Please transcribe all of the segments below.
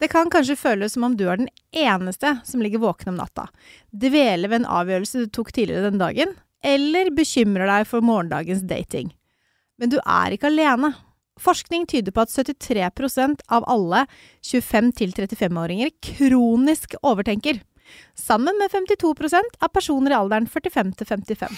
Det kan kanskje føles som om du er den eneste som ligger våken om natta, dveler ved en avgjørelse du tok tidligere den dagen, eller bekymrer deg for morgendagens dating. Men du er ikke alene. Forskning tyder på at 73% av alle 25-35-åringer kronisk overtenker, sammen med 52% av personer i alderen 45 til 55.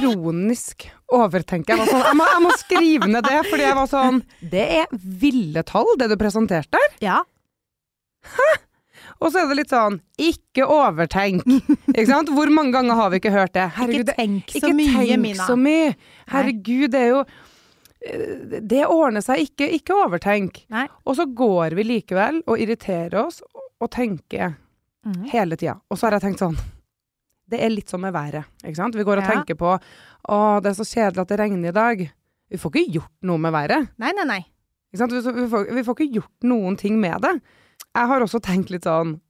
Kronisk overtenker. Jeg, sånn, jeg, må, jeg må skrive ned det, fordi jeg var sånn Det er ville tall, det du presenterte der. Ja. Og så er det litt sånn Ikke overtenk. Ikke sant? Hvor mange ganger har vi ikke hørt det? Herregud, Ikke tenk så ikke mye, tenk Mina. så mye. Herregud, det er jo eh, Det ordner seg. Ikke, ikke overtenk. Nei. Og så går vi likevel og irriterer oss og, og tenker mm. hele tida. Og så har jeg tenkt sånn Det er litt sånn med været. Ikke sant? Vi går og Ja. tenker på Å, det er så kjedelig at det regner i dag. Vi får ikke gjort noe med været. Nei, nei, nei. Ikke sant? Vi, vi, får, vi får ikke gjort noen ting med det. Jeg har også tenkt litt sånn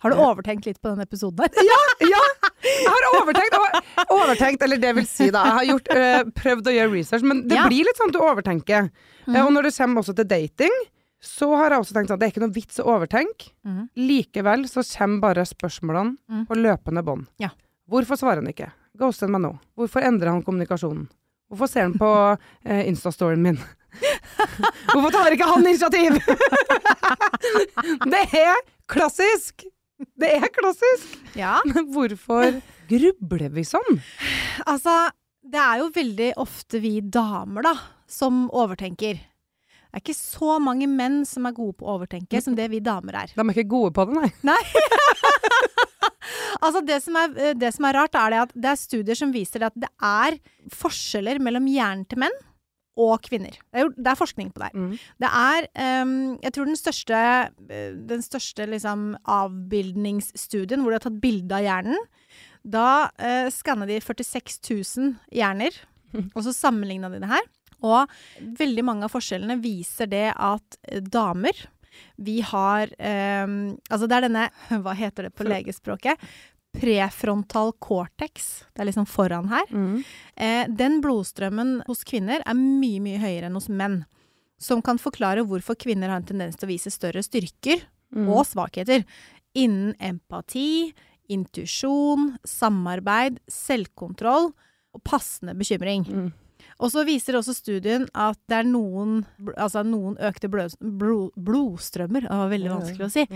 Har du Ja. overtenkt litt på denne episoden der? Ja! Jeg har overtenkt, overtenkt eller det vil si, da. Jeg har gjort, øh, prøvd å gjøre research, men det Ja. blir litt sånn at du overtenker. Mhm. Eh, Og når det kommer også til dating, så har jeg også tenkt at det er ikke noe vits å overtenke. Mm. Likevel så kommer bare spørsmålene mm. på løpende bånd. Ja. Hvorfor svarer han ikke? Ghoster han meg nå? Hvorfor endrer han kommunikasjonen? Hvorfor ser han på eh, Insta-storyen min? Hvorfor tar ikke han initiativ? det er klassisk! Det er klassisk! Ja. Men hvorfor grubler vi sånn? Altså, det er jo veldig ofte vi damer, da, som overtenker. Det er ikke så mange menn som er gode på å overtenke som det vi damer er. De er ikke gode på det, nei. Altså, det som er, eh, det som er rart, er det at det er studier som viser at det er forskjeller mellom hjernen til menn og kvinner. Det er, jo, det er forskning på det. her. Mm. Det er um, Jeg tror den største, eh, den største liksom, avbildningsstudien hvor de har tatt bilde av hjernen, da uh, skanna de 46 000 hjerner, og så sammenligna de det her. Og veldig mange av forskjellene viser det at eh, damer vi har ehm, Altså det er denne Hva heter det på legespråket? Prefrontal cortex. Det er liksom foran her. Mm. Eh, den blodstrømmen hos kvinner er mye, mye høyere enn hos menn. Som kan forklare hvorfor kvinner har en tendens til å vise større styrker Mm. og svakheter innen empati, intuisjon, samarbeid, selvkontroll og passende bekymring. Mm. Og så viser også studien at det er noen, altså noen økte blod, blod, blodstrømmer, det var veldig vanskelig å si,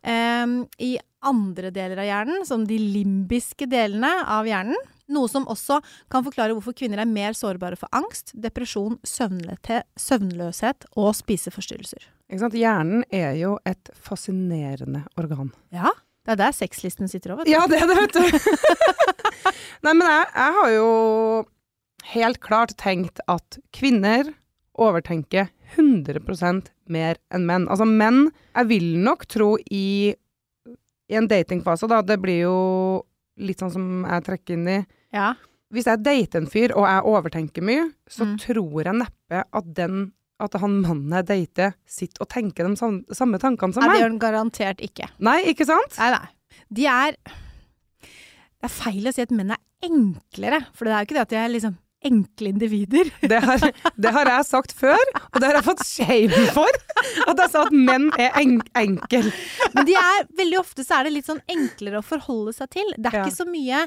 Um, i andre deler av hjernen, som de limbiske delene av hjernen. Noe som også kan forklare hvorfor kvinner er mer sårbare for angst, depresjon, søvnløshet og spiseforstyrrelser. Hjernen er jo et fascinerende organ. Ja, det er der sexlisten sitter òg, vet du. Ja, det er det, vet du. Nei, men jeg, jeg har jo helt klart tenkt at kvinner overtenker 100% mer enn menn. Altså menn, jeg vil nok tro i, i en datingfase, da, det blir jo litt sånn som jeg trekker inn i Ja. Hvis jeg dater en fyr og jeg overtenker mye, så Mm. tror jeg neppe at den at han mannen jeg dater, sitter og tenker de samme, samme tankene som Nei, det gjør han garantert ikke. Nei, ikke sant? Nei, nei. De er Det er feil å si at menn er enklere, for det er jo ikke det at de er liksom enkle individer. Det har, det har jeg sagt før, og det har jeg fått shame for. At jeg sa at menn er en, enkel. Men de er, veldig ofte så er det litt sånn enklere å forholde seg til. Det er Ja. ikke så mye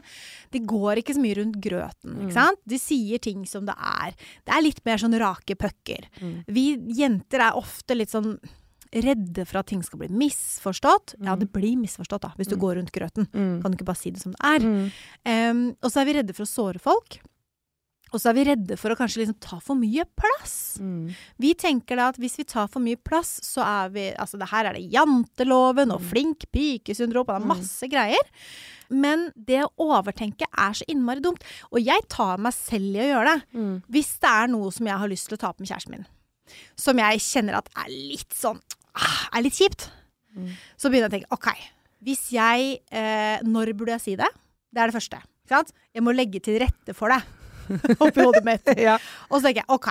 De går ikke så mye rundt grøten, Mm. ikke sant? De sier ting som det er. Det er litt mer sånn rake pucker. Mm. Vi jenter er ofte litt sånn redde for at ting skal bli misforstått. Ja, det blir misforstått, da, hvis du Mm. går rundt grøten. Mm. Kan du ikke bare si det som det er? Mm. Em, og så er vi redde for å såre folk. Og så er vi redde for å kanskje liksom ta for mye plass. Mm. Vi tenker da at hvis vi tar for mye plass, så er vi Altså, det her er det janteloven og flink pike-syndrom, og det er masse greier. Men det å overtenke er så innmari dumt. Og jeg tar meg selv i å gjøre det. Mm. Hvis det er noe som jeg har lyst til å ta opp med kjæresten min, som jeg kjenner at er litt sånn ah, Er litt kjipt, Mm. så begynner jeg å tenke OK, hvis jeg eh, Når burde jeg si det? Det er det første. Jeg må legge til rette for det oppi hodet mitt. Ja. Og så tenker jeg OK,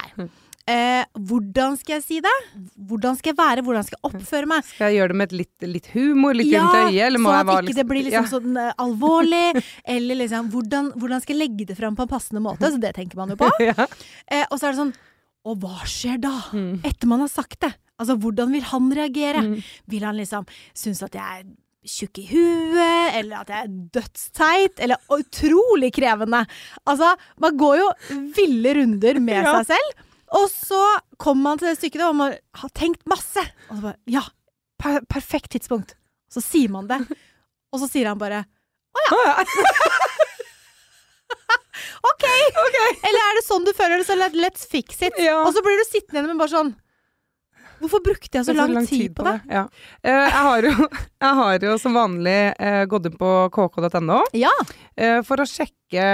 eh, hvordan skal jeg si det? Hvordan skal jeg være? Hvordan skal jeg oppføre meg? Skal jeg gjøre det med et litt, litt humor, litt ja, rundt øyet, sånn at ikke det blir liksom ja. sånn uh, alvorlig. eller liksom hvordan, hvordan skal jeg legge det fram på en passende måte? Så det tenker man jo på. ja. Eh, og så er det sånn Og hva skjer da? Mm. Etter man har sagt det. Altså, hvordan vil han reagere? Mm. Vil han liksom synes at jeg tjukk i huet, eller at jeg er dødsteit, eller utrolig krevende? Altså, man går jo ville runder med Ja. seg selv, og så kommer man til det stykket hvor man har tenkt masse. Og så bare Ja, per perfekt tidspunkt. Så sier man det, og så sier han bare Å, ja. OK! Eller er det sånn du føler det, så let's fix it. Ja. Og så blir du sittende igjen med bare sånn Hvorfor brukte jeg så jeg lang, så lang, tid på det? Ja. Uh, jeg, har jo, jeg har jo som vanlig uh, gått inn på kk.no Ja. uh, for å sjekke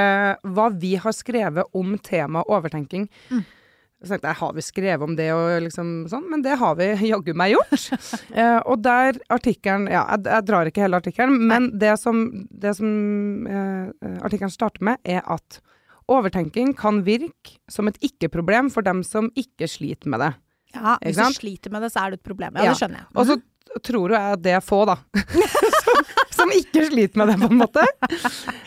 hva vi har skrevet om temaet overtenking. Mm. Så tenkte jeg, har vi skrevet om det og liksom sånn? Men det har vi jaggu meg gjort. eh, og der artikkelen Ja, jeg, jeg drar ikke hele artikkelen, men det som, det som eh, artikkelen starter med, er at overtenking kan virke som et ikke-problem for dem som ikke sliter med det. Ja hvis du sliter med det, så er det et problem. Ja, Ja. det skjønner jeg. Og så tror jo jeg at det er få, da. som, som ikke sliter med det, på en måte.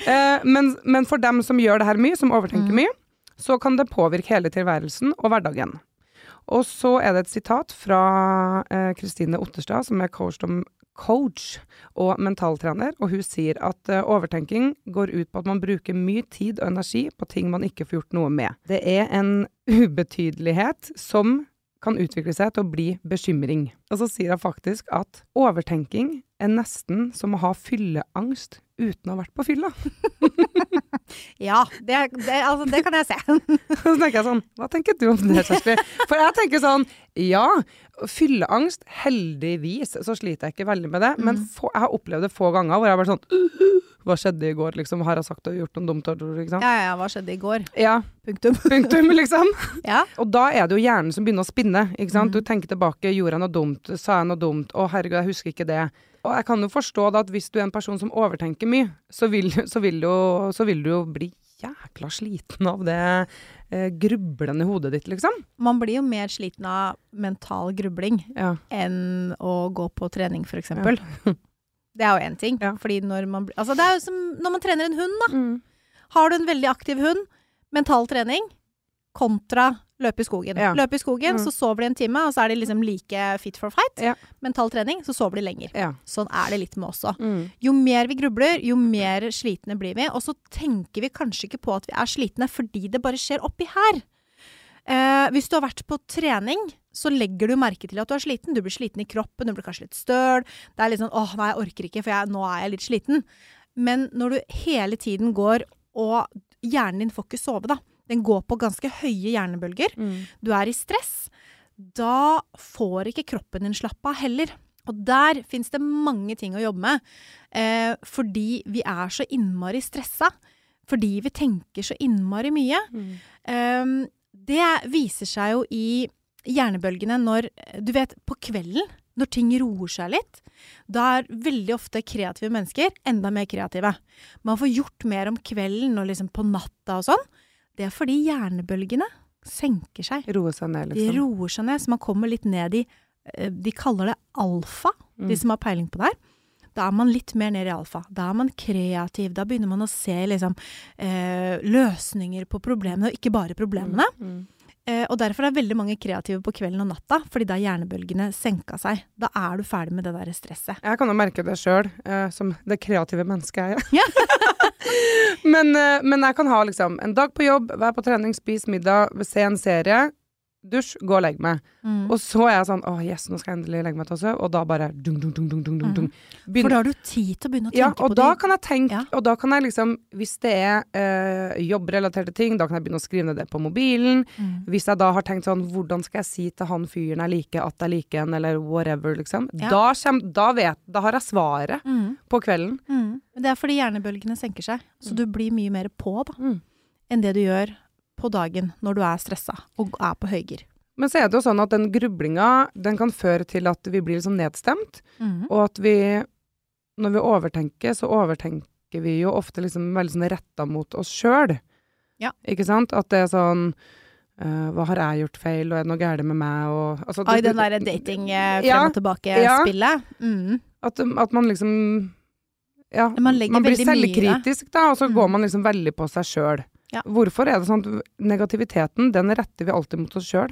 Eh, men, men for dem som gjør det her mye, som overtenker Mm. mye, så kan det påvirke hele tilværelsen og hverdagen. Og så er det et sitat fra eh, Otterstad, som er coach, om, coach og mentaltrener, og hun sier at eh, overtenking går ut på at man bruker mye tid og energi på ting man ikke får gjort noe med. Det er en ubetydelighet som kan utvikle seg til å bli bekymring. Og så sier hun faktisk at overtenking er nesten som å ha fylleangst uten å ha vært på fylla. Ja, det, det, altså, det kan jeg se. Så tenker jeg sånn, hva tenker du om det, Kjersti? For jeg tenker sånn, ja, fylleangst, heldigvis så sliter jeg ikke veldig med det, men få, jeg har opplevd det få ganger hvor jeg har vært sånn, «Uh, hva skjedde i går, liksom, har jeg sagt og gjort noe dumt, Liksom? Ja, ja, hva skjedde i går? Ja, Punktum. punktum, liksom. Ja. Og da er det jo hjernen som begynner å spinne, ikke sant? Du tenker tilbake, gjorde jeg noe dumt, sa jeg noe dumt, å herregud, jeg husker ikke det. Og jeg kan jo forstå da at hvis du er en person som overtenker mye, så vil, så vil, du, så vil du jo bli jækla sliten av det eh, grublende hodet ditt, liksom. Man blir jo mer sliten av mental grubling Ja. enn å gå på trening, for eksempel. Det er jo én ting. Ja. Fordi når man Altså, det er jo som når man trener en hund, da. Mm. Har du en veldig aktiv hund, mental trening, kontra løpe i skogen. Ja. Løpe i skogen, Mm. så sover de en time, og så er de liksom like fit for fight. Ja. Mental trening, så sover de lenger. Ja. Sånn er det litt med også. Mm. Jo mer vi grubler, jo mer slitne blir vi. Og så tenker vi kanskje ikke på at vi er slitne fordi det bare skjer oppi her. Eh, hvis du har vært på trening, så legger du merke til at du er sliten. Du blir sliten i kroppen, du blir kanskje litt støl. Det er litt sånn 'åh, nei, jeg orker ikke, for jeg, nå er jeg litt sliten'. Men når du hele tiden går og hjernen din får ikke sove, da. Den går på ganske høye hjernebølger. Mm. Du er i stress. Da får ikke kroppen din slappe av heller. Og der fins det mange ting å jobbe med. Eh, fordi vi er så innmari stressa. Fordi vi tenker så innmari mye. Mm. Eh, det viser seg jo i hjernebølgene når Du vet, på kvelden, når ting roer seg litt, da er veldig ofte kreative mennesker enda mer kreative. Man får gjort mer om kvelden og liksom på natta og sånn. Det er fordi hjernebølgene senker seg. Roer seg ned, liksom. De roer seg ned, så man kommer litt ned i eh, De kaller det alfa, de Mm. som har peiling på det her. Da er man litt mer ned i alfa. Da er man kreativ. Da begynner man å se liksom, eh, løsninger på problemene, og ikke bare problemene. Mm. Eh, og derfor er veldig mange kreative på kvelden og natta, fordi da hjernebølgene senka seg. Da er du ferdig med det der stresset. Jeg kan jo merke det sjøl, eh, som det kreative mennesket jeg er. Ja. men, eh, men jeg kan ha liksom en dag på jobb, være på trening, spise middag, se en serie, dusj, gå og legg meg. Og så er jeg sånn Å, yes, nå skal jeg endelig legge meg til å sove. Og da bare dung, dung, dung, dung, dung, dung. Mm. For da har du tid til å begynne å tenke Ja, på det. tenke, Ja. og da kan jeg liksom, hvis det er øh, jobbrelaterte ting, da kan jeg begynne å skrive ned det på mobilen. Mm. Hvis jeg da har tenkt sånn, hvordan skal jeg si til han fyren jeg liker at jeg liker han, eller whatever, liksom. Ja. Da, kjem, da, vet, da har jeg svaret Mm. på kvelden. Mm. Det er fordi hjernebølgene senker seg, så du blir mye mer på da, Mm. enn det du gjør på dagen når du er stressa og er på høygir. Men så er det jo sånn at den grublinga, den kan føre til at vi blir sånn nedstemt, Mm. og at vi, når vi overtenker, så overtenker vi jo ofte liksom veldig sånn retta mot oss sjøl. Ja. Ikke sant? At det er sånn uh, hva har jeg gjort feil, og er det noe galt med meg, og altså, Oi, den derre dating eh, frem Ja, og tilbake-spillet. Mm. at, at man liksom Ja, Man man blir selvkritisk, da, og så Mm. går man liksom veldig på seg sjøl. Ja. Hvorfor er det sånn at negativiteten, den retter vi alltid mot oss sjøl?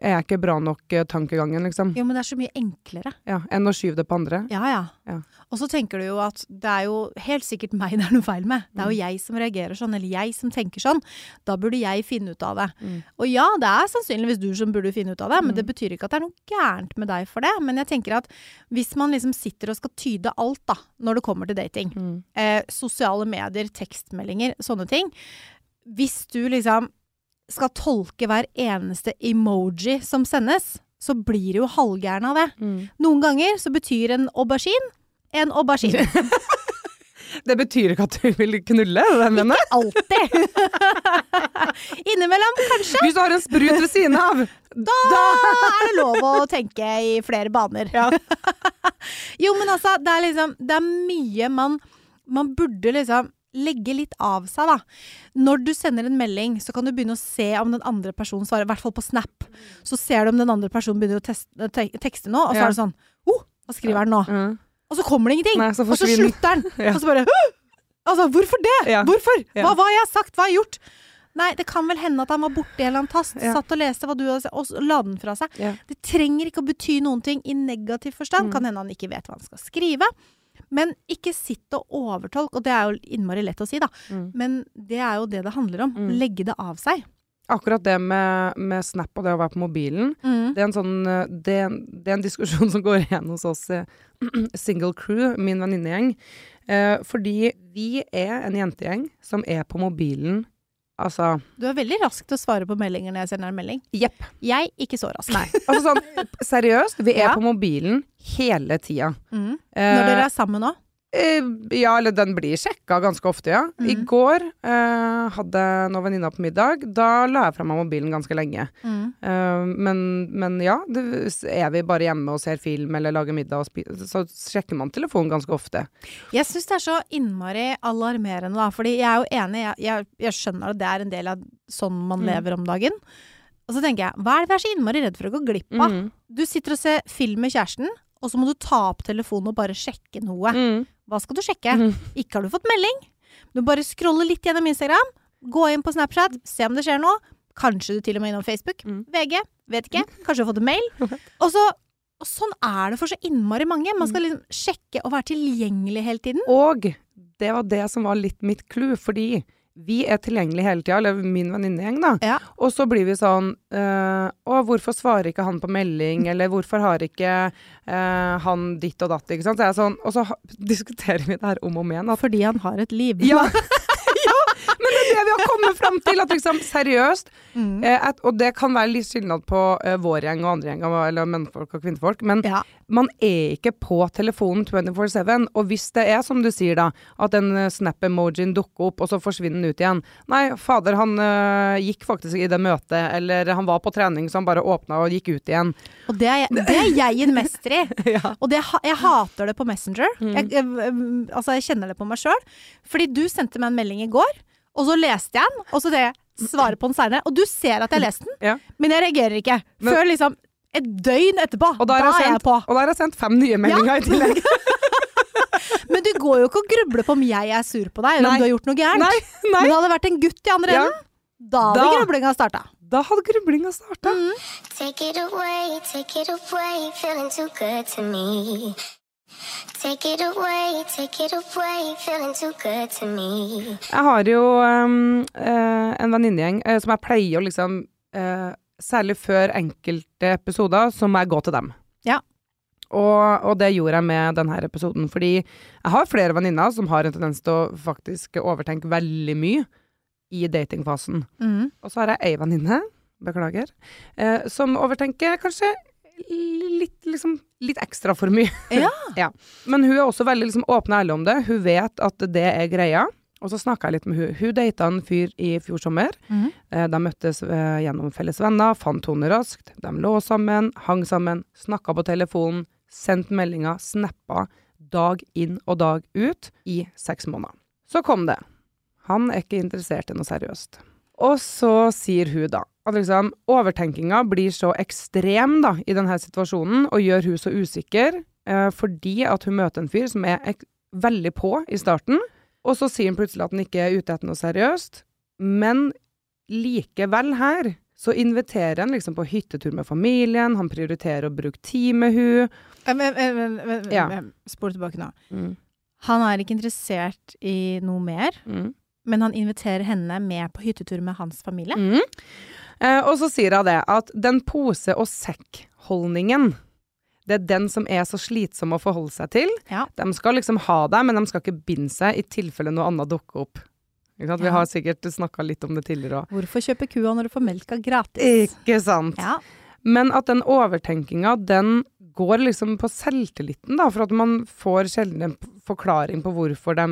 Er ikke bra nok, eh, tankegangen, liksom? Jo, men det er så mye enklere. Ja, Enn å skyve det på andre? Ja, ja. Ja. Og så tenker du jo at det er jo helt sikkert meg det er noe feil med. Det er jo jeg som reagerer sånn, eller jeg som tenker sånn. Da burde jeg finne ut av det. Mm. Og ja, det er sannsynligvis du som burde finne ut av det, men Mm. det betyr ikke at det er noe gærent med deg for det. Men jeg tenker at hvis man liksom sitter og skal tyde alt, da, når det kommer til dating, Mm. eh, sosiale medier, tekstmeldinger, sånne ting. Hvis du liksom skal tolke hver eneste emoji som sendes, så blir du jo halvgæren av det. Mm. Noen ganger så betyr en aubergine en aubergine. Det betyr ikke at du vil knulle, det det mener? Alltid. Innimellom, kanskje. Hvis du har en sprut ved siden av! Da er det lov å tenke i flere baner. jo, men altså, det er liksom Det er mye man Man burde liksom legge litt av seg, da. Når du sender en melding, så kan du begynne å se om den andre personen svarer. I hvert fall på Snap. Så ser du om den andre personen begynner å teste, te tekste nå, og så Ja. er det sånn oh, hva skriver han nå? Mm. Og så kommer det ingenting! Nei, så og så slutter han! Ja. Og så bare «Åh!» Altså, hvorfor det? Ja. Hvorfor? Hva, hva har jeg sagt? Hva har jeg gjort? Nei, det kan vel hende at han var borti en eller annen tast, Ja. satt og leste hva du hadde sagt, og la den fra seg. Ja. Det trenger ikke å bety noen ting i negativ forstand. Mm. Kan hende han ikke vet hva han skal skrive. Men ikke sitt og overtolk, og det er jo innmari lett å si, da. Mm. Men det er jo det det handler om. Mm. Legge det av seg. Akkurat det med, med Snap og det å være på mobilen, Mm. det er en sånn det, det er en diskusjon som går igjen hos oss eh, single crew, min venninnegjeng. Eh, fordi vi er en jentegjeng som er på mobilen Altså Du er veldig rask til å svare på meldinger når jeg sender en melding. Jepp. Jeg ikke så rask. Nei. Altså sånn seriøst, vi er Ja. på mobilen hele tida. Mm. Eh, Når dere er sammen nå. Eh, ja, eller den blir sjekka ganske ofte, ja. I Mhm. går eh, hadde noen venninner på middag. Da la jeg fra meg mobilen ganske lenge. Mm. Eh, men, men ja, det, er vi bare hjemme og ser film eller lager middag, så sjekker man telefonen ganske ofte. Jeg syns det er så innmari alarmerende, da. Fordi jeg er jo enig, jeg, jeg, jeg skjønner at det er en del av sånn man Mm. lever om dagen. Og så tenker jeg, hva er det vi er så innmari redd for å gå glipp av? Mm. Du sitter og ser film med kjæresten, og så må du ta opp telefonen og bare sjekke noe. Mm. Hva skal du sjekke? Mm. Ikke har du fått melding. Du bare scroller litt gjennom Instagram, gå inn på Snapchat, se om det skjer noe. Kanskje du til og med innom Facebook. Mm. VG, vet ikke. Kanskje du har fått en mail. Og så og sånn er det for så innmari mange. Man Mm. skal liksom sjekke og være tilgjengelig hele tiden. Og det var det som var litt mitt clou, fordi vi er tilgjengelige hele tida, eller min venninnegjeng, da. Ja. Og så blir vi sånn øh, Å, hvorfor svarer ikke han på melding? Eller hvorfor har ikke øh, han ditt og datt? Ikke sant? Så jeg er sånn, og så diskuterer vi det her om og om igjen. At, Fordi han har et liv. ja, det vi har kommet fram til. At liksom, seriøst Mm. eh, at, Og det kan være litt skillnad på eh, vår gjeng og andre gjeng, eller mennfolk og kvinnfolk. Men Ja. man er ikke på telefonen 24-7. Og hvis det er som du sier, da, at den eh, snap-emojien dukker opp, og så forsvinner den ut igjen Nei, fader, han eh, gikk faktisk i det møtet, eller han var på trening, så han bare åpna og gikk ut igjen. Og det er, det er jeg en mester i. ja. Og det, jeg hater det på Messenger. Mm. Jeg, jeg, altså, jeg kjenner det på meg sjøl. Fordi du sendte meg en melding i går, og så leste jeg den, og så det svarer på den seinere. Og du ser at jeg har lest den, Ja. men jeg reagerer ikke. Men- Før liksom et døgn etterpå. Og da er jeg sendt- på. Og da har jeg sendt fem nye meldinger i tillegg. Men du går jo ikke og grubler på om jeg er sur på deg, eller Nei. om du har gjort noe gærent. Nei, Men hadde det hadde vært en gutt i andre Ja. enden. Da hadde Da. grublinga starta. Da hadde grublinga starta. Take it away, take it away, feeling too good to me. Take it away, take it away, feeling too good to me. Jeg har jo um, uh, en venninnegjeng uh, som jeg pleier å liksom uh, Særlig før enkelte episoder, så må jeg gå til dem. Ja. Og, og det gjorde jeg med denne episoden, fordi jeg har flere venninner som har en tendens til å faktisk overtenke veldig mye i datingfasen. Mm. Og så har jeg ei venninne, beklager, eh, som overtenker kanskje litt, liksom, litt ekstra for mye. Ja. Men hun er også veldig liksom, åpen og ærlig om det. Hun vet at det er greia. Og så snakka jeg litt med hun. Hun data en fyr i fjor sommer. Eh, De møttes eh, gjennom felles venner, fant henne raskt. De lå sammen, hang sammen, snakka på telefonen, sendte meldinger, snappa dag inn og dag ut i seks måneder. Så kom det. Han er ikke interessert i noe seriøst. Og så sier hun da at liksom, overtenkinga blir så ekstrem da, i denne situasjonen, og gjør hun så usikker, eh, fordi at hun møter en fyr som er veldig på i starten, og så sier han plutselig at han ikke er ute etter noe seriøst, men likevel her så inviterer han liksom på hyttetur med familien, han prioriterer å bruke tid med hun. Eh, men- men- men- Ja. Spol tilbake nå. Mm. Han er ikke interessert i noe mer, Mm. men han inviterer henne med på hyttetur med hans familie. Mm. Eh, og så sier hun det, at den pose- og sekk-holdningen, det er den som er så slitsom å forholde seg til. Ja. De skal liksom ha det, men de skal ikke binde seg i tilfelle noe annet dukker opp. Sant? Vi har sikkert snakka litt om det tidligere òg. Hvorfor kjøpe kua når du får melka gratis? Ikke sant? Ja. Men at den overtenkinga, den går liksom på selvtilliten, da. For at man får sjelden en forklaring på hvorfor de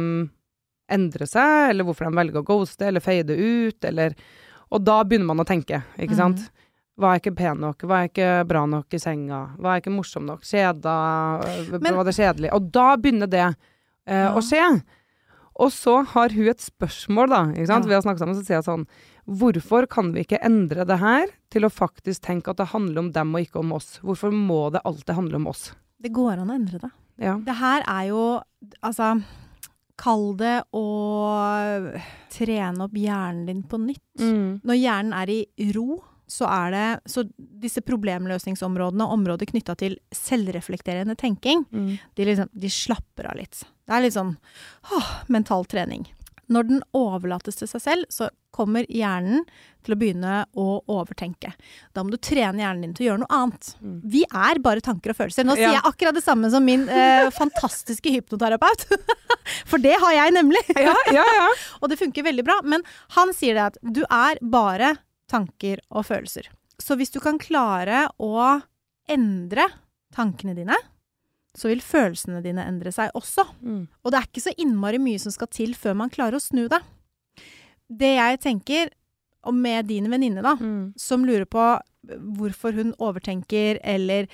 endrer seg, eller hvorfor de velger å ghoste eller fade ut, eller Og da begynner man å tenke, ikke sant. Mhm. Var jeg ikke pen nok? Var jeg ikke bra nok i senga? Var jeg ikke morsom nok? Kjeda? Men- var det kjedelig? Og da begynner det eh, Ja. å skje. Og så har hun et spørsmål, da. Ikke sant? Ja. Vi har snakket sammen, så sier jeg sånn Hvorfor kan vi ikke endre det her til å faktisk tenke at det handler om dem og ikke om oss? Hvorfor må det alltid handle om oss? Det går an å endre det. Ja. Det her er jo Altså, kall det å trene opp hjernen din på nytt. Mm. Når hjernen er i ro, så er det Så disse problemløsningsområdene og områder knytta til selvreflekterende tenking, Mm. de, liksom, de slapper av litt. Det er litt sånn åh, mental trening. Når den overlates til seg selv, så kommer hjernen til å begynne å overtenke. Da må du trene hjernen din til å gjøre noe annet. Mm. Vi er bare tanker og følelser. Nå Ja. sier jeg akkurat det samme som min eh, fantastiske hypnoterapeut. For det har jeg nemlig. Ja, ja, ja. Og det funker veldig bra. Men han sier det at du er bare tanker og følelser. Så hvis du kan klare å endre tankene dine, så vil følelsene dine endre seg også. Mm. Og det er ikke så innmari mye som skal til før man klarer å snu det. Det jeg tenker, og med din venninne, da, Mm. som lurer på hvorfor hun overtenker, eller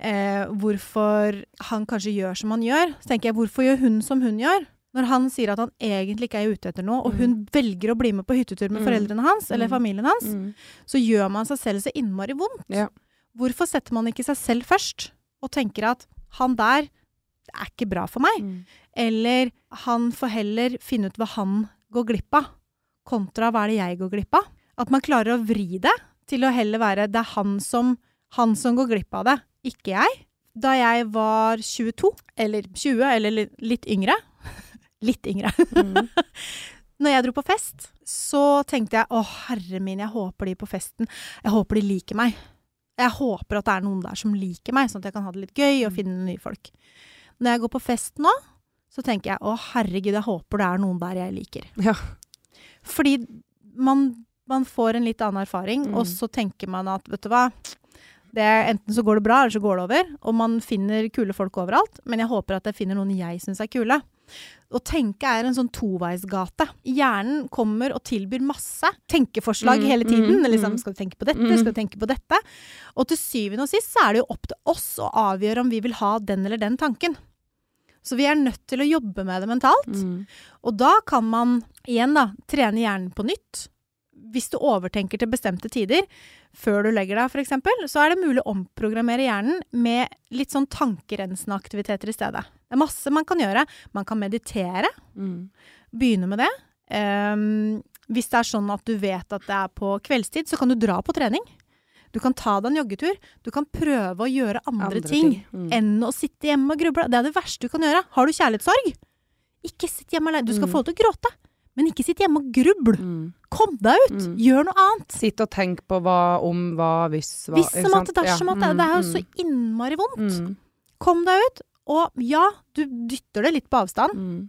eh, hvorfor han kanskje gjør som han gjør, så tenker jeg hvorfor gjør hun som hun gjør? Når han sier at han egentlig ikke er ute etter noe, og hun velger å bli med på hyttetur med Mm. foreldrene hans, eller Mm. familien hans, Mm. så gjør man seg selv så innmari vondt. Ja. Hvorfor setter man ikke seg selv først, og tenker at han der, det er ikke bra for meg? Mm. Eller han får heller finne ut hva han går glipp av, kontra hva er det jeg går glipp av. At man klarer å vri det til å heller være det er han som, han som går glipp av det, ikke jeg. Da jeg var 22, eller 20, eller litt yngre Litt yngre. Mm. Når jeg dro på fest, så tenkte jeg å herre min, jeg håper de på festen Jeg håper de liker meg. Jeg håper at det er noen der som liker meg, sånn at jeg kan ha det litt gøy og finne nye folk. Når jeg går på fest nå, så tenker jeg å herregud, jeg håper det er noen der jeg liker. Ja. Fordi man, man får en litt annen erfaring, Mm. og så tenker man at vet du hva det er, Enten så går det bra, eller så går det over. Og man finner kule folk overalt. Men jeg håper at jeg finner noen jeg syns er kule. Å tenke er en sånn toveisgate. Hjernen kommer og tilbyr masse tenkeforslag Mm, hele tiden. mm, liksom, mm. skal du tenke på dette? Mm. Skal du tenke på dette? Og til syvende og sist så er det jo opp til oss å avgjøre om vi vil ha den eller den tanken. Så vi er nødt til å jobbe med det mentalt. Mm. Og da kan man igjen da, trene hjernen på nytt. Hvis du overtenker til bestemte tider, før du legger deg f.eks., så er det mulig å omprogrammere hjernen med litt sånn tankerensende aktiviteter i stedet. Det er masse man kan gjøre. Man kan meditere. Mm. Begynne med det. Um, hvis det er sånn at du vet at det er på kveldstid, så kan du dra på trening. Du kan ta deg en joggetur. Du kan prøve å gjøre andre, Andre ting, ting. Mm. enn å sitte hjemme og gruble. Det er det verste du kan gjøre. Har du kjærlighetssorg? Ikke sitt hjemme alene. Du skal Mm. få lov til å gråte, men ikke sitt hjemme og gruble. Mm. Kom deg ut! Mm. Gjør noe annet. Sitt og tenk på hva om, hva hvis, hva Hvis som at dersom Ja. at det, det er jo Mm, så innmari vondt. mm, Kom deg ut. Og ja, du dytter det litt på avstand, mm,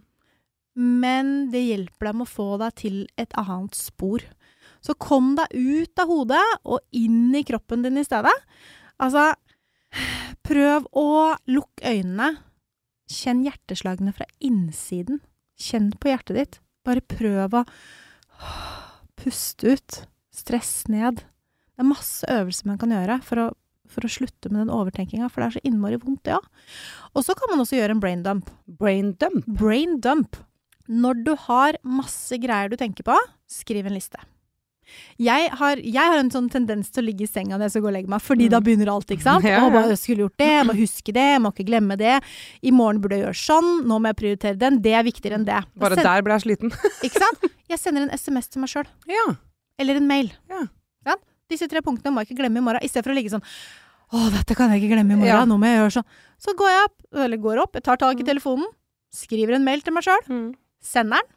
men det hjelper deg med å få deg til et annet spor. Så kom deg ut av hodet og inn i kroppen din i stedet. Altså, prøv å lukke øynene. Kjenn hjerteslagene fra innsiden. Kjenn på hjertet ditt. Bare prøv å puste ut. Stress ned. Det er masse øvelser man kan gjøre for å, for å slutte med den overtenkinga, for det er så innmari vondt, det ja. Og så kan man også gjøre en brain dump. Brain dump. Brain dump. Når du har masse greier du tenker på, skriv en liste. Jeg har, jeg har en sånn tendens til å ligge i senga når jeg skal gå og legge meg, fordi Mm. da begynner alt, ikke sant? Ja, Å, bare, jeg skulle gjort det, jeg må huske det, jeg må ikke glemme det. I morgen burde jeg gjøre sånn, nå må jeg prioritere den. Det er viktigere enn det. Bare send- der ble jeg sliten. Ikke sant? Jeg sender en SMS til meg sjøl. Ja. Eller en mail. Ja. Disse tre punktene må jeg ikke glemme i morgen, istedenfor å ligge sånn Å, dette kan jeg ikke glemme i morgen, Ja. nå må jeg gjøre sånn. Så går jeg opp, eller går opp, jeg tar tak i Mm. telefonen, skriver en mail til meg sjøl, sender den,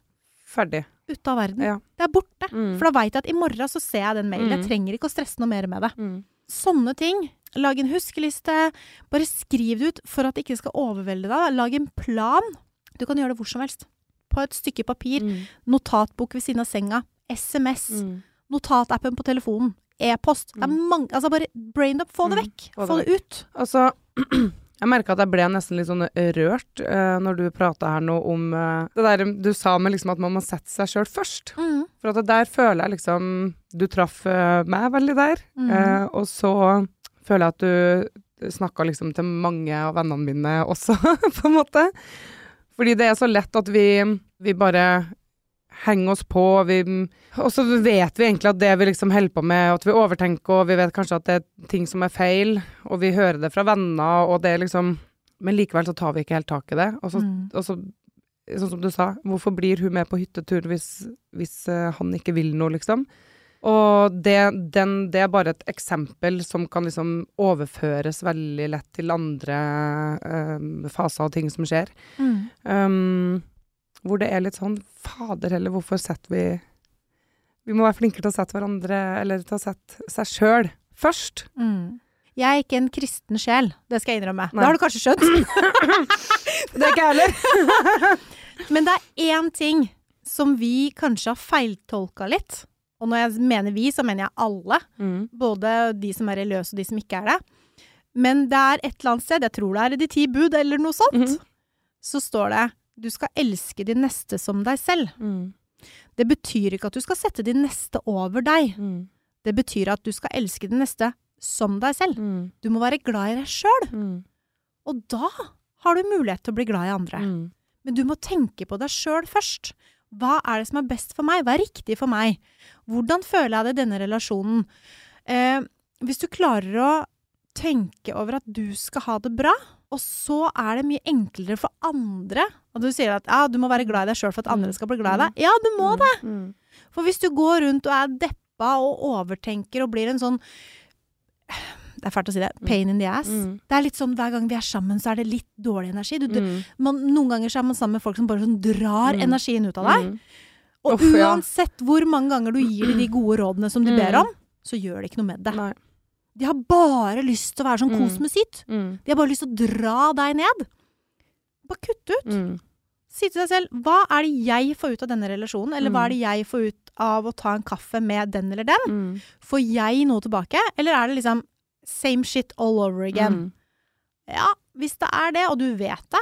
Ferdig. Ute av verden. Ja. Det er borte. Mm. For da veit jeg at i morgen så ser jeg den mailen. Jeg Mm. trenger ikke å stresse noe mer med det. Mm. Sånne ting. Lag en huskeliste. Bare skriv det ut for at det ikke skal overvelde deg. Lag en plan. Du kan gjøre det hvor som helst. På et stykke papir. Mm. Notatbok ved siden av senga. SMS. Notatappen på telefonen. E-post. Det er mange Altså, bare brain up. Få det vekk. Få det Få det ut. Altså, jeg merka at jeg ble nesten litt sånn rørt uh, når du prata her nå om uh, det der du sa med liksom at man må sette seg sjøl først. Mm. For at der føler jeg liksom Du traff uh, meg veldig der. Mm. Og så føler jeg at du snakka liksom til mange av vennene mine også, på en måte. Fordi det er så lett at vi, vi bare henger oss på, vi, og så vet vi egentlig at det vi liksom holder på med, at vi overtenker, og vi vet kanskje at det er ting som er feil, og vi hører det fra venner, og det er liksom Men likevel så tar vi ikke helt tak i det. Og så, Mm. og så sånn som du sa, hvorfor blir hun med på hyttetur hvis, hvis eh, han ikke vil noe, liksom? Og det, den, det er bare et eksempel som kan liksom overføres veldig lett til andre øh, faser og ting som skjer. Mm. Um, hvor det er litt sånn Fader heller, hvorfor setter vi Vi må være flinkere til å sette hverandre, eller til å sette seg sjøl først. Mm. Jeg er ikke en kristen sjel, det skal jeg innrømme. Nei. Det har du kanskje skjønt? Det er ikke jeg heller. Men det er én ting som vi kanskje har feiltolka litt. Og når jeg mener vi, så mener jeg alle. Mm. Både de som er religiøse og de som ikke er det. Men det er et eller annet sted, jeg tror det er i De ti bud eller noe sånt, mm. så står det du skal elske din neste som deg selv. Mm. Det betyr ikke at du skal sette din neste over deg. Mm. Det betyr at du skal elske din neste som deg selv. Mm. Du må være glad i deg sjøl, Mm. og da har du mulighet til å bli glad i andre. Mm. Men du må tenke på deg sjøl først. Hva er det som er best for meg? Hva er riktig for meg? Hvordan føler jeg det i denne relasjonen? Eh, hvis du klarer å tenke over at du skal ha det bra, og så er det mye enklere for andre Og du sier at ja, du må være glad i deg sjøl for at andre skal bli glad i deg. Ja, du må det! Mm. For hvis du går rundt og er deppa og overtenker og blir en sånn Det er fælt å si det. Pain in the ass. Mm. Det er litt sånn hver gang vi er sammen, så er det litt dårlig energi. Du, du, Mm. man, noen ganger så er man sammen med folk som bare sånn drar Mm. energien ut av deg. Mm. Og ja. uansett hvor mange ganger du gir dem de gode rådene som de Mm. ber om, så gjør det ikke noe med det. Nei. De har bare lyst til å være sånn Mm. kos med sitt. Mm. De har bare lyst til å dra deg ned. Bare kutt ut. Mm. Si til deg selv hva er det jeg får ut av denne relasjonen, eller hva Mm. er det jeg får ut av å ta en kaffe med den eller den? Mm. Får jeg noe tilbake, eller er det liksom same shit all over again? Mm. Ja, hvis det er det, og du vet det,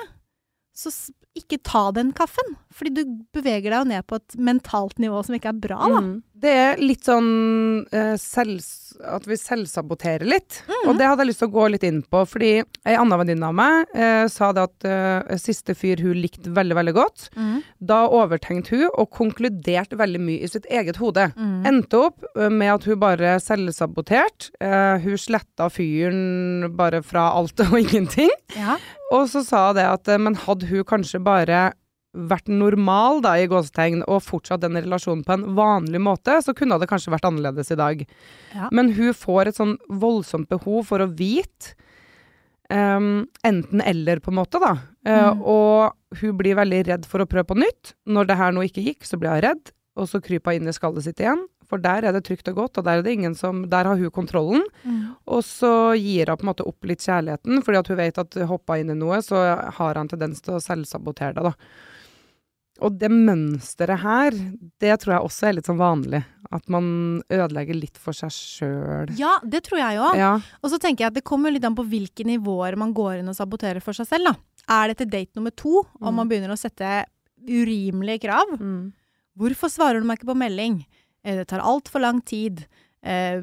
så ikke ta den kaffen. Fordi du beveger deg jo ned på et mentalt nivå som ikke er bra, da. Mm. Det er litt sånn uh, selvs- at vi selvsaboterer litt. Mm. Og det hadde jeg lyst til å gå litt inn på, fordi ei anna venninne av meg uh, sa det at uh, siste fyr hun likte veldig, veldig godt. Mm. Da overtenkte hun og konkluderte veldig mye i sitt eget hode. Mm. Endte opp eh, med at hun bare selvsaboterte. Eh, hun sletta fyren bare fra alt og ingenting. Ja. Og så sa det at eh, men hadde hun kanskje bare vært normal da, i gåsetegn, og fortsatt den relasjonen på en vanlig måte, så kunne det kanskje vært annerledes i dag. Ja. Men hun får et sånn voldsomt behov for å vite um, enten eller, på en måte, da. Eh, Mm. Og hun blir veldig redd for å prøve på nytt. Når det her nå ikke gikk, så blir hun redd, og så kryper hun inn i skallet sitt igjen. For der er det trygt og godt, og der er det ingen som Der har hun kontrollen. Mm. Og så gir hun på en måte opp litt kjærligheten, fordi at hun vet at hoppa inn i noe, så har han tendens til å selvsabotere det, da. Og det mønsteret her, det tror jeg også er litt sånn vanlig. At man ødelegger litt for seg sjøl. ja, det tror jeg òg. Ja. Og så tenker jeg at det kommer litt an på hvilke nivåer man går inn og saboterer for seg selv, da. Er det til date nummer to, og Mm. man begynner å sette urimelige krav? Mm. Hvorfor svarer du meg ikke på melding? Eh, Det tar altfor lang tid. Eh,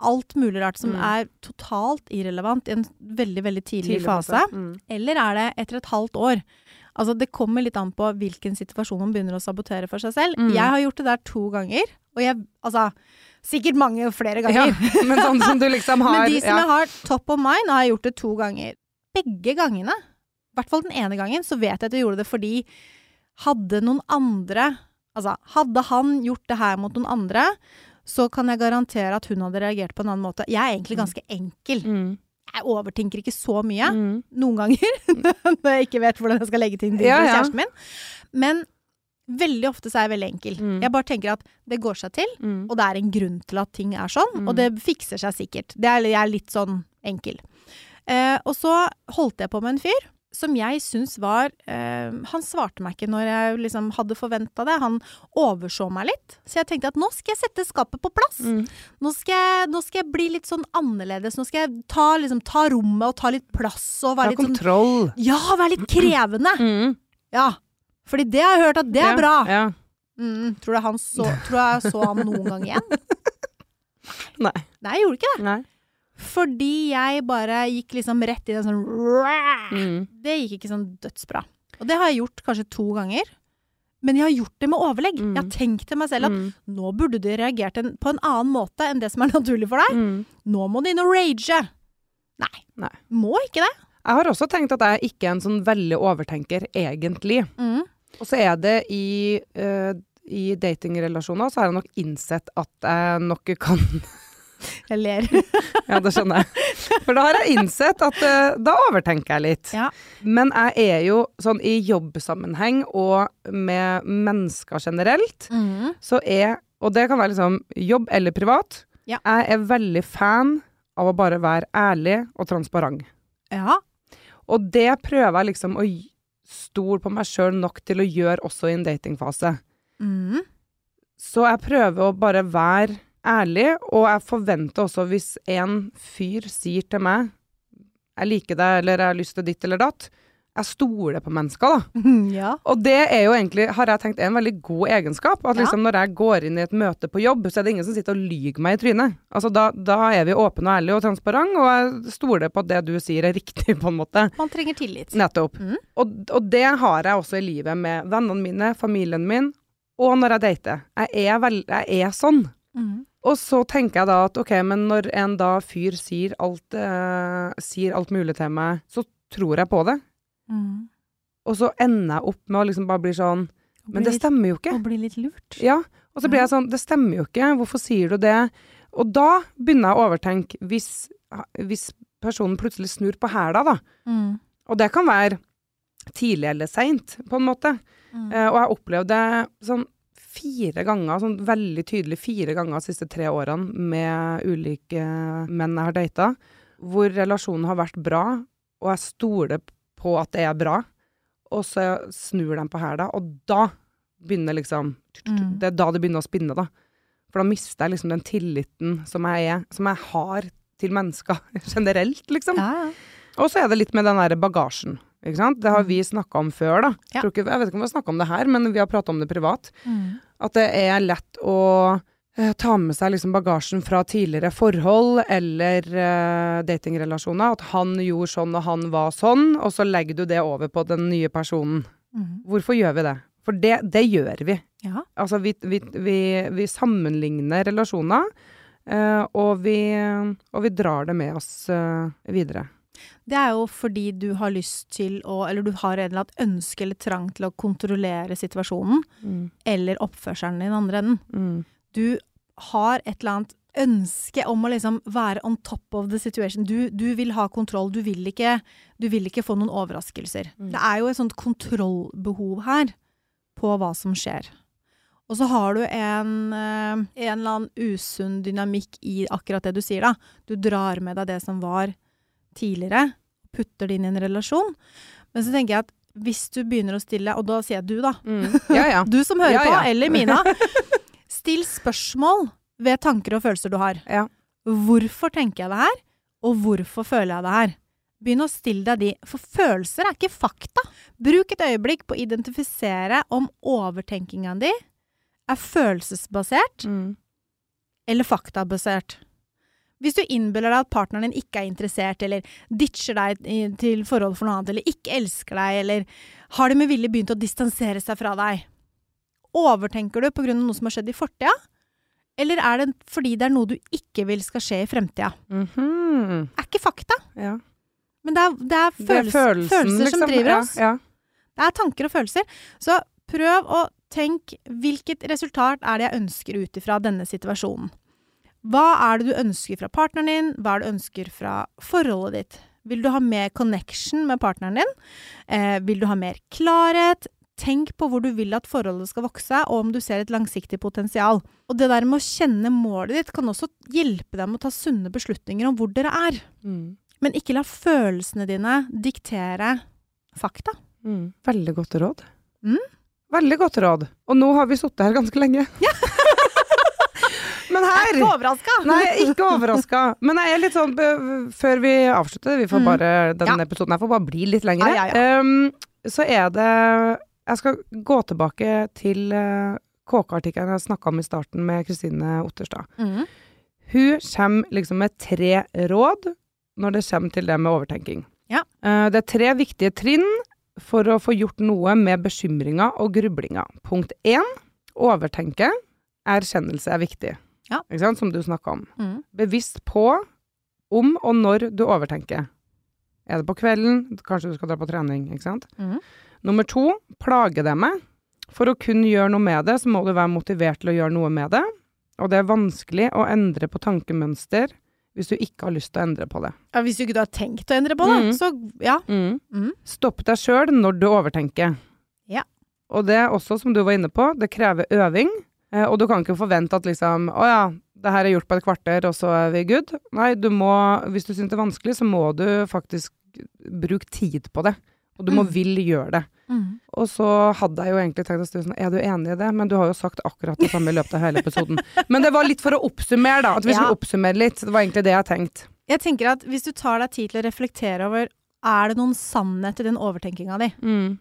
alt mulig rart som Mm. er totalt irrelevant i en veldig, veldig tidlig, Tidlig fase. Mm. Eller er det etter et halvt år? Altså, det kommer litt an på hvilken situasjon man begynner å sabotere for seg selv. Mm. Jeg har gjort det der to ganger, Og jeg, altså Sikkert mange flere Ja, ganger. men sånn som du liksom har Men de som ja. jeg har top of mind, har jeg gjort det to ganger. Begge gangene, i hvert fall den ene gangen, så vet jeg at jeg gjorde det fordi hadde noen andre Altså, hadde han gjort det her mot noen andre, så kan jeg garantere at hun hadde reagert på en annen måte. Jeg er egentlig ganske enkel. Mm. Jeg overtenker ikke så mye. Mm. Noen ganger. når jeg ikke vet hvordan jeg skal legge ting til Ja, ja. kjæresten min. Men veldig ofte så er jeg veldig enkel. Mm. Jeg bare tenker at det går seg til. Mm. Og det er en grunn til at ting er sånn, Mm. og det fikser seg sikkert. Det er, jeg er litt sånn enkel. Eh, og så holdt jeg på med en fyr som jeg syns var eh, Han svarte meg ikke når jeg liksom hadde forventa det. Han overså meg litt. Så jeg tenkte at nå skal jeg sette skapet på plass. Mm. Nå, skal jeg, nå skal jeg bli litt sånn annerledes. Nå skal jeg ta, liksom, ta rommet og ta litt plass og Ta litt kontroll. sånn kontroll. Ja, være litt krevende. Mm. Ja. Fordi det har jeg hørt at det er Ja, bra. Ja. Mm, tror, du han så, tror jeg så han noen gang igjen? Nei. Nei, jeg gjorde ikke det. Nei. Fordi jeg bare gikk liksom rett i den sånn Mm. Det gikk ikke sånn dødsbra. Og det har jeg gjort kanskje to ganger. Men jeg har gjort det med overlegg. Mm. Jeg har tenkt til meg selv at Mm. nå burde du reagert en, på en annen måte enn det som er naturlig for deg. Mm. Nå må du inn og rage. Nei. Nei. Må ikke det. Jeg har også tenkt at jeg ikke er en sånn veldig overtenker, egentlig. Mm. Og så er det i, uh, i datingrelasjoner, så har jeg nok innsett at jeg nok kan Jeg ler. Ja, det skjønner jeg. For da har jeg innsett at uh, da overtenker jeg litt. Ja. Men jeg er jo sånn i jobbsammenheng og med mennesker generelt, Mm. så er Og det kan være liksom jobb eller privat. Ja. Jeg er veldig fan av å bare være ærlig og transparent. Ja. Og det prøver jeg liksom å stole på meg sjøl nok til å gjøre også i en datingfase. Mm. Så jeg prøver å bare være ærlig, og jeg forventer også hvis en fyr sier til meg 'jeg liker deg', eller 'jeg har lyst til ditt eller datt', jeg stoler på mennesker, da. ja. Og det er jo egentlig, har jeg tenkt, er en veldig god egenskap. At Ja. liksom når jeg går inn i et møte på jobb, så er det ingen som sitter og lyver meg i trynet. Altså da, da er vi åpne og ærlige og transparente, og jeg stoler på at det du sier er riktig, på en måte. Man trenger tillit. Nettopp. Mm. Og, og det har jeg også i livet med vennene mine, familien min, og når jeg dater. Jeg er, vel, jeg er sånn. Mm. Og så tenker jeg da at ok, men når en da fyr sier alt, eh, sier alt mulig til meg, så tror jeg på det. Mm. Og så ender jeg opp med å liksom bare bli sånn Men det stemmer jo ikke. Og bli litt lurt. Ja, og så blir jeg sånn, det stemmer jo ikke, hvorfor sier du det? Og da begynner jeg å overtenke, hvis, hvis personen plutselig snur på hæla da, Mm. og det kan være tidlig eller sent, på en måte. Mm. Eh, og jeg opplevde sånn fire ganger, sånn veldig tydelig fire ganger de siste tre årene med ulike menn jeg har data, hvor relasjonen har vært bra, og jeg stoler på at det er bra, og så snur de på hæla, og da begynner liksom Mm. Det er da det begynner å spinne, da. For da mister jeg liksom den tilliten som jeg er, som jeg har til mennesker generelt, liksom. Ja. Og så er det litt med den der bagasjen. Ikke sant? Det har Mm. vi snakka om før, da. Ja. Jeg, ikke, jeg vet ikke om vi har snakka om det her, men vi har prata om det privat. Mm. At det er lett å eh, ta med seg liksom bagasjen fra tidligere forhold eller eh, datingrelasjoner. At han gjorde sånn og han var sånn, og så legger du det over på den nye personen. Mm. Hvorfor gjør vi det? For det, det gjør vi. Ja. Altså, vi, vi, vi, vi sammenligner relasjoner, eh, og, vi, og vi drar det med oss eh, videre. Det er jo fordi du har lyst til å Eller du har en eller annen ønske eller trang til å kontrollere situasjonen. Eller oppførselen i den andre enden. Mm. Du har et eller annet ønske om å liksom være on top of the situation. Du, du vil ha kontroll. Du vil ikke, du vil ikke få noen overraskelser. Mm. Det er jo et sånt kontrollbehov her på hva som skjer. Og så har du en, eh, en eller annen usunn dynamikk i akkurat det du sier, da. Du drar med deg det som var tidligere, putter det inn i en relasjon. Men så tenker jeg at hvis du begynner å stille, og da sier jeg du, da. Mm. Ja, ja. Du som hører Ja, på, eller Mina. Still spørsmål ved tanker og følelser du har. Ja. Hvorfor tenker jeg det her, og hvorfor føler jeg det her? Begynn å stille deg de, for følelser er ikke fakta. Bruk et øyeblikk på å identifisere om overtenkinga di er følelsesbasert Mm. eller faktabasert. Hvis du innbiller deg at partneren din ikke er interessert, eller ditcher deg til forhold for noe annet, eller ikke elsker deg, eller har de med vilje begynt å distansere seg fra deg, overtenker du på grunn av noe som har skjedd i fortida, Eller er det fordi det er noe du ikke vil skal skje i fremtida? Mhm. Er ikke fakta, ja. men det er, det er, Det er følelser, følelsen, følelser som driver driver Ja, oss. Ja. Det er tanker og følelser. Så prøv å tenke hvilket resultat er det jeg ønsker ut ifra denne situasjonen. Hva er det du ønsker fra partneren din? Hva er det du ønsker fra forholdet ditt? Vil du ha mer connection med partneren din? Eh, vil du ha mer klarhet? Tenk på hvor du vil at forholdet skal vokse, og om du ser et langsiktig potensial. Og det der med å kjenne målet ditt kan også hjelpe deg med å ta sunne beslutninger om hvor dere er. Mm. Men ikke la følelsene dine diktere fakta. Mm. Veldig godt råd. Mm. Veldig godt råd. Og nå har vi sittet her ganske lenge. Men Jeg er ikke overraska! Nei, ikke overraska. Men jeg er litt sånn Før vi avslutter, vi får Mm. bare, denne Ja. episoden her får bare bli litt lengre. Ja, ja, Um, så er det Jeg skal gå tilbake til uh, KK-artikkelen jeg snakka om i starten med Kristine Otterstad. Mm. Hun kommer liksom med tre råd når det kommer til det med overtenking. Ja. Uh, det er tre viktige trinn for å få gjort noe med bekymringer og grublinga. Punkt én overtenke. Erkjennelse er viktig. Ja. Som du snakka om. Mm. Bevisst på om og når du overtenker. Er det på kvelden? Kanskje du skal dra på trening, ikke sant? Mm. Nummer to, plage det med. For å kunne gjøre noe med det, så må du være motivert til å gjøre noe med det. Og det er vanskelig å endre på tankemønster hvis du ikke har lyst til å endre på det. Ja, hvis du ikke har tenkt å endre på det, Mm. så ja. Mm. Stopp deg sjøl når du overtenker. Ja. Og det er også, som du var inne på, det krever øving. Eh, Og du kan ikke forvente at liksom Å ja, det her er gjort på et kvarter, og så er vi good. Nei, du må Hvis du syns det er vanskelig, så må du faktisk bruke tid på det. Og du må Mm. vil gjøre det. Mm. Og så hadde jeg jo egentlig tenkt å spørre sånn, er du enig i det? Men du har jo sagt akkurat det samme i løpet av hele episoden. Men det var litt for å oppsummere, da. At vi Ja. skulle oppsummere litt. Det var egentlig det jeg tenkte. Jeg tenker at hvis du tar deg tid til å reflektere over er det noen sannhet i den overtenkinga di, Mm.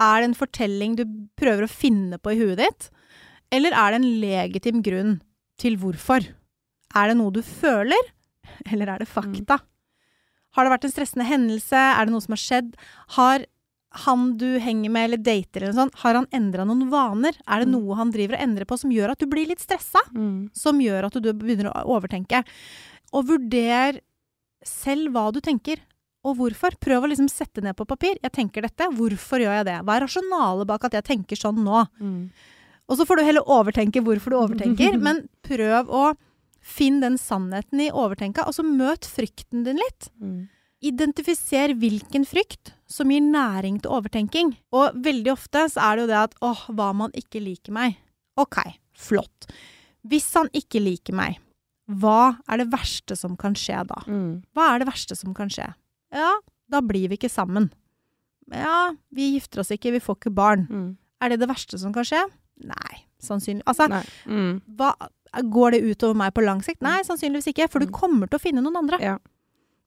er det en fortelling du prøver å finne på i huet ditt, eller er det en legitim grunn til hvorfor? Er det noe du føler, eller er det fakta? Har det vært en stressende hendelse? Er det noe som har skjedd? Har han du henger med eller dater eller noe sånt, har han endra noen vaner? Er det Mm. noe han driver og endrer på som gjør at du blir litt stressa? Mm. som gjør at du begynner å overtenke. Og vurder selv hva du tenker, og hvorfor. Prøv å liksom sette ned på papir. Jeg tenker dette, hvorfor gjør jeg det? Hva er rasjonalet bak at jeg tenker sånn nå? Mm. Og så får du heller overtenke hvorfor du overtenker, men prøv å finne den sannheten i overtenka, og så møt frykten din litt. Mm. Identifiser hvilken frykt som gir næring til overtenking. Og veldig ofte så er det jo det at åh, hva om han ikke liker meg? Ok, flott. Hvis han ikke liker meg, hva er det verste som kan skje da? Mm. Hva er det verste som kan skje? Ja, da blir vi ikke sammen. Ja, vi gifter oss ikke, vi får ikke barn. Mm. Er det det verste som kan skje? Nei, sannsynlig. Altså, Nei. Mm. hva, går det utover meg på lang sikt? Nei, sannsynligvis ikke, for du Mm. kommer til å finne noen andre. Ja.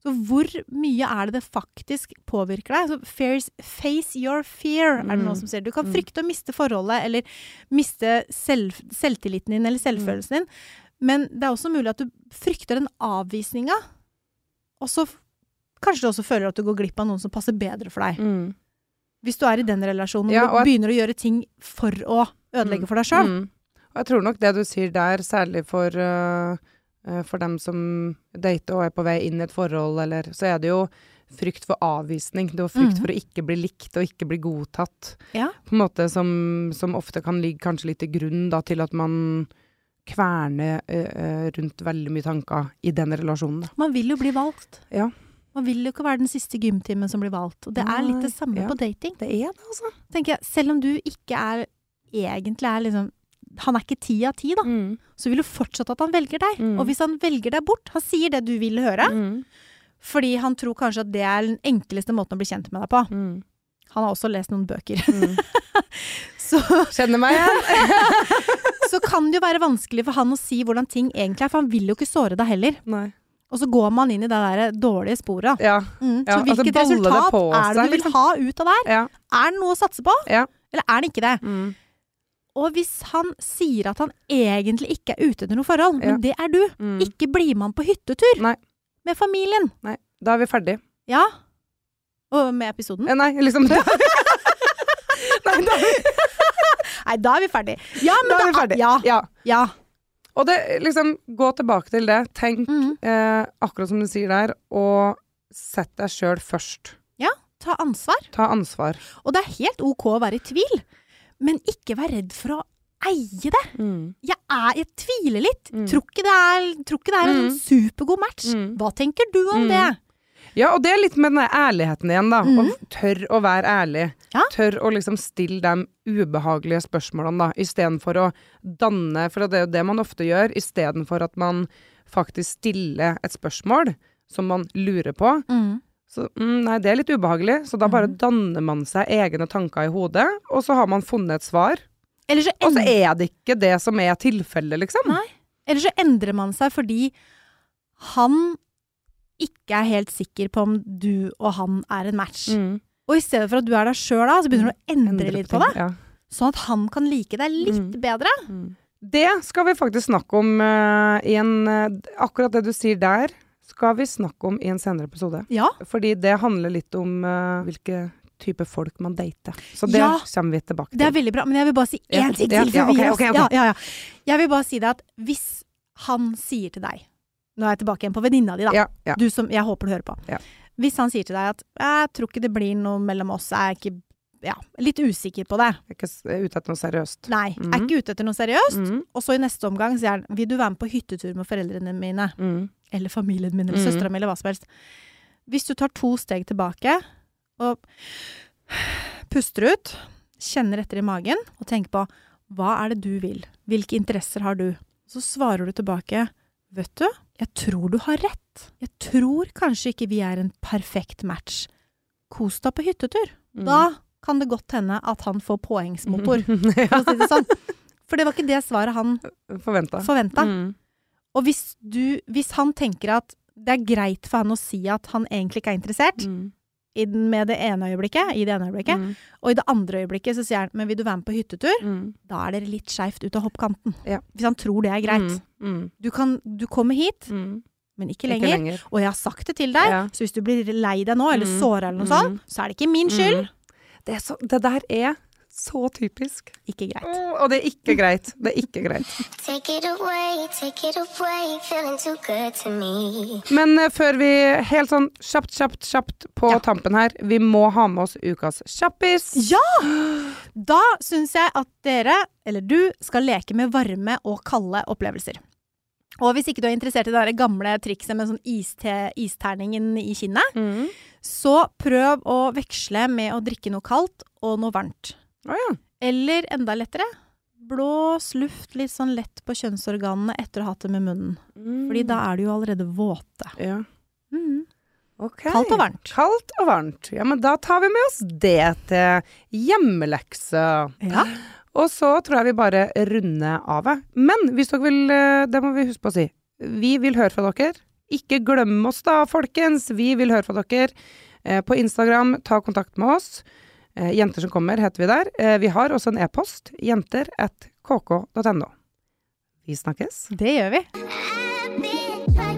Så hvor mye er det det faktisk påvirker deg? Så face your fear, er det Mm. noen som sier. Du kan Mm. frykte å miste forholdet, eller miste selv, selvtilliten din, eller selvfølelsen din. Men det er også mulig at du frykter den avvisninga, og så kanskje du også føler at du går glipp av noen som passer bedre for deg. Mm. Hvis du er i den relasjonen Ja, og du begynner å gjøre ting for å ødelegge Mm. for deg sjøl. Mm. Og jeg tror nok det du sier der, særlig for, øh, for dem som dater og er på vei inn i et forhold, eller så er det jo frykt for avvisning. Det er jo frykt mm. for å ikke bli likt og ikke bli godtatt. Ja. På en måte som, som ofte kan ligge kanskje litt til grunn da, til at man kverner øh, rundt veldig mye tanker i den relasjonen. Da. Man vil jo bli valgt. Ja. Man vil jo ikke være den siste gymtimen som blir valgt. Og det er litt det samme ja. på dating. Det er det, altså. tenker jeg, selv om du ikke er egentlig er liksom Han er ikke ti av ti, da. Mm. Så vil du fortsatt at han velger deg. Mm. Og hvis han velger deg bort, han sier det du vil høre, Mm. fordi han tror kanskje at det er den enkleste måten å bli kjent med deg på. Mm. Han har også lest noen bøker. Mm. Så, Kjenner meg igjen. så kan det jo være vanskelig for han å si hvordan ting egentlig er, for han vil jo ikke såre deg heller. Nei. Og så går man inn i det der dårlige sporet. Ja. Mm. Ja, så hvilket altså resultat det er det du vil liksom. ha ut av der? ja. Er det noe å satse på? Ja. Eller er det ikke det? Mm. Og hvis han sier at han egentlig ikke er ute etter noe forhold, men det er du, Mm. ikke blir man på hyttetur Nei. med familien. Nei, da er vi ferdig. Ja. Og med episoden? Nei, liksom da, Nei, da er vi, Nei, da er vi ferdig. Ja, men da er vi ferdig. Ja. Ja. Ja. Og det, liksom, gå tilbake til det. Tenk mm. eh, akkurat som du sier der, og sett deg sjøl først. Ta ansvar. Ta ansvar. Og det er helt OK å være i tvil, men ikke vær redd for å eie det. Jeg, er, jeg tviler litt. Mm. Tror ikke det er, ikke det er en Mm. sånn supergod match. Mm. Hva tenker du om Mm. det? Ja, og det er litt med den ærligheten igjen, da. Mm. Og tørr å være ærlig. Ja. Tørr å liksom stille de ubehagelige spørsmålene, da, istedenfor å danne For det er jo det man ofte gjør, istedenfor at man faktisk stiller et spørsmål som man lurer på. Så mm, nei, det er litt ubehagelig, så da bare Mhm. danner man seg egne tanker i hodet, og så har man funnet et svar. Eller så, Og så er det ikke det som er tilfellet, liksom. Nei. eller så endrer man seg fordi han ikke er helt sikker på om du og han er en match. Mm. Og i stedet for at du er deg sjøl da, så begynner du å endre, Endre litt på det. Ja. Sånn at han kan like deg litt Mm. bedre. Det skal vi faktisk snakke om uh, i en uh, Akkurat det du sier der, skal vi snakke om i en senere episode. Ja. Fordi det handler litt om uh, hvilke type folk man dater. Så det Ja. kommer vi tilbake til. Det er veldig bra, men jeg vil bare si én ting til. ja, okay, okay, ok, gir oss. ok, ok. Ja, ja, ja. Jeg vil bare si det at hvis han sier til deg Nå er jeg tilbake igjen på venninna di, da. Ja, ja. Du som jeg håper du hører på. Ja. Hvis han sier til deg at 'jeg tror ikke det blir noe mellom oss', jeg er ikke ja, litt usikker på det. Jeg er ikke ute etter noe seriøst. Nei, er Mhm. ikke ute etter noe seriøst. Mm, Og så i neste omgang sier han 'vil du være med på hyttetur med foreldrene mine'? mm, Eller familien min, eller Mhm. søstera mi, eller hva som helst. Hvis du tar to steg tilbake og puster ut, kjenner etter i magen og tenker på hva er det du vil? Hvilke interesser har du? Så svarer du tilbake Vet du, jeg tror du har rett. Jeg tror kanskje ikke vi er en perfekt match. Kos deg på hyttetur. mm. Da kan det godt hende at han får påhengsmotor, for å si det sånn. For det var ikke det svaret han Forventa. forventa. Mm. Og hvis, du, hvis han tenker at det er greit for han å si at han egentlig ikke er interessert, Mm. I den, med det ene øyeblikket, i det ene øyeblikket, Mm. og i det andre øyeblikket så sier han men vil du være med på hyttetur, Mm. da er dere litt skeivt ut av hoppkanten. Ja. Hvis han tror det er greit. Mm. Mm. Du, kan, du kommer hit, Mm. men ikke Ikke lenger. lenger. Og jeg har sagt det til deg, Ja. så hvis du blir lei deg nå, eller Mm. såra eller noe sånt, så er det ikke min skyld. Det, så, det der er så typisk. Ikke greit. Oh, og det er ikke greit. Det er ikke greit. Take it away, take it away, feeling too good to me. Men før vi helt sånn kjapt, kjapt, kjapt på Ja. tampen her, vi må ha med oss ukas kjappis. Ja! Da syns jeg at dere, eller du, skal leke med varme og kalde opplevelser. Og hvis ikke du er interessert i det gamle trikset med sånn iste, isterningen i kinnet, Mm. så prøv å veksle med å drikke noe kaldt og noe varmt. Å ja. Eller enda lettere, blås luft litt sånn lett på kjønnsorganene etter å ha hatt det med munnen. Fordi da er du jo allerede våte. ja. Mm. Okay. Kaldt og varmt. Kaldt og varmt. Ja, men da tar vi med oss det til hjemmelekse. Ja. Og så tror jeg vi bare runder av. Men hvis dere vil, eh, det må vi huske på å si, vi vil høre fra dere. Ikke glem oss da, folkens. Vi vil høre fra dere. Eh, På Instagram, ta kontakt med oss. Eh, jenter som kommer heter vi der. Eh, vi har også en e-post. jenter.kk.no Vi snakkes. Det gjør vi. Happy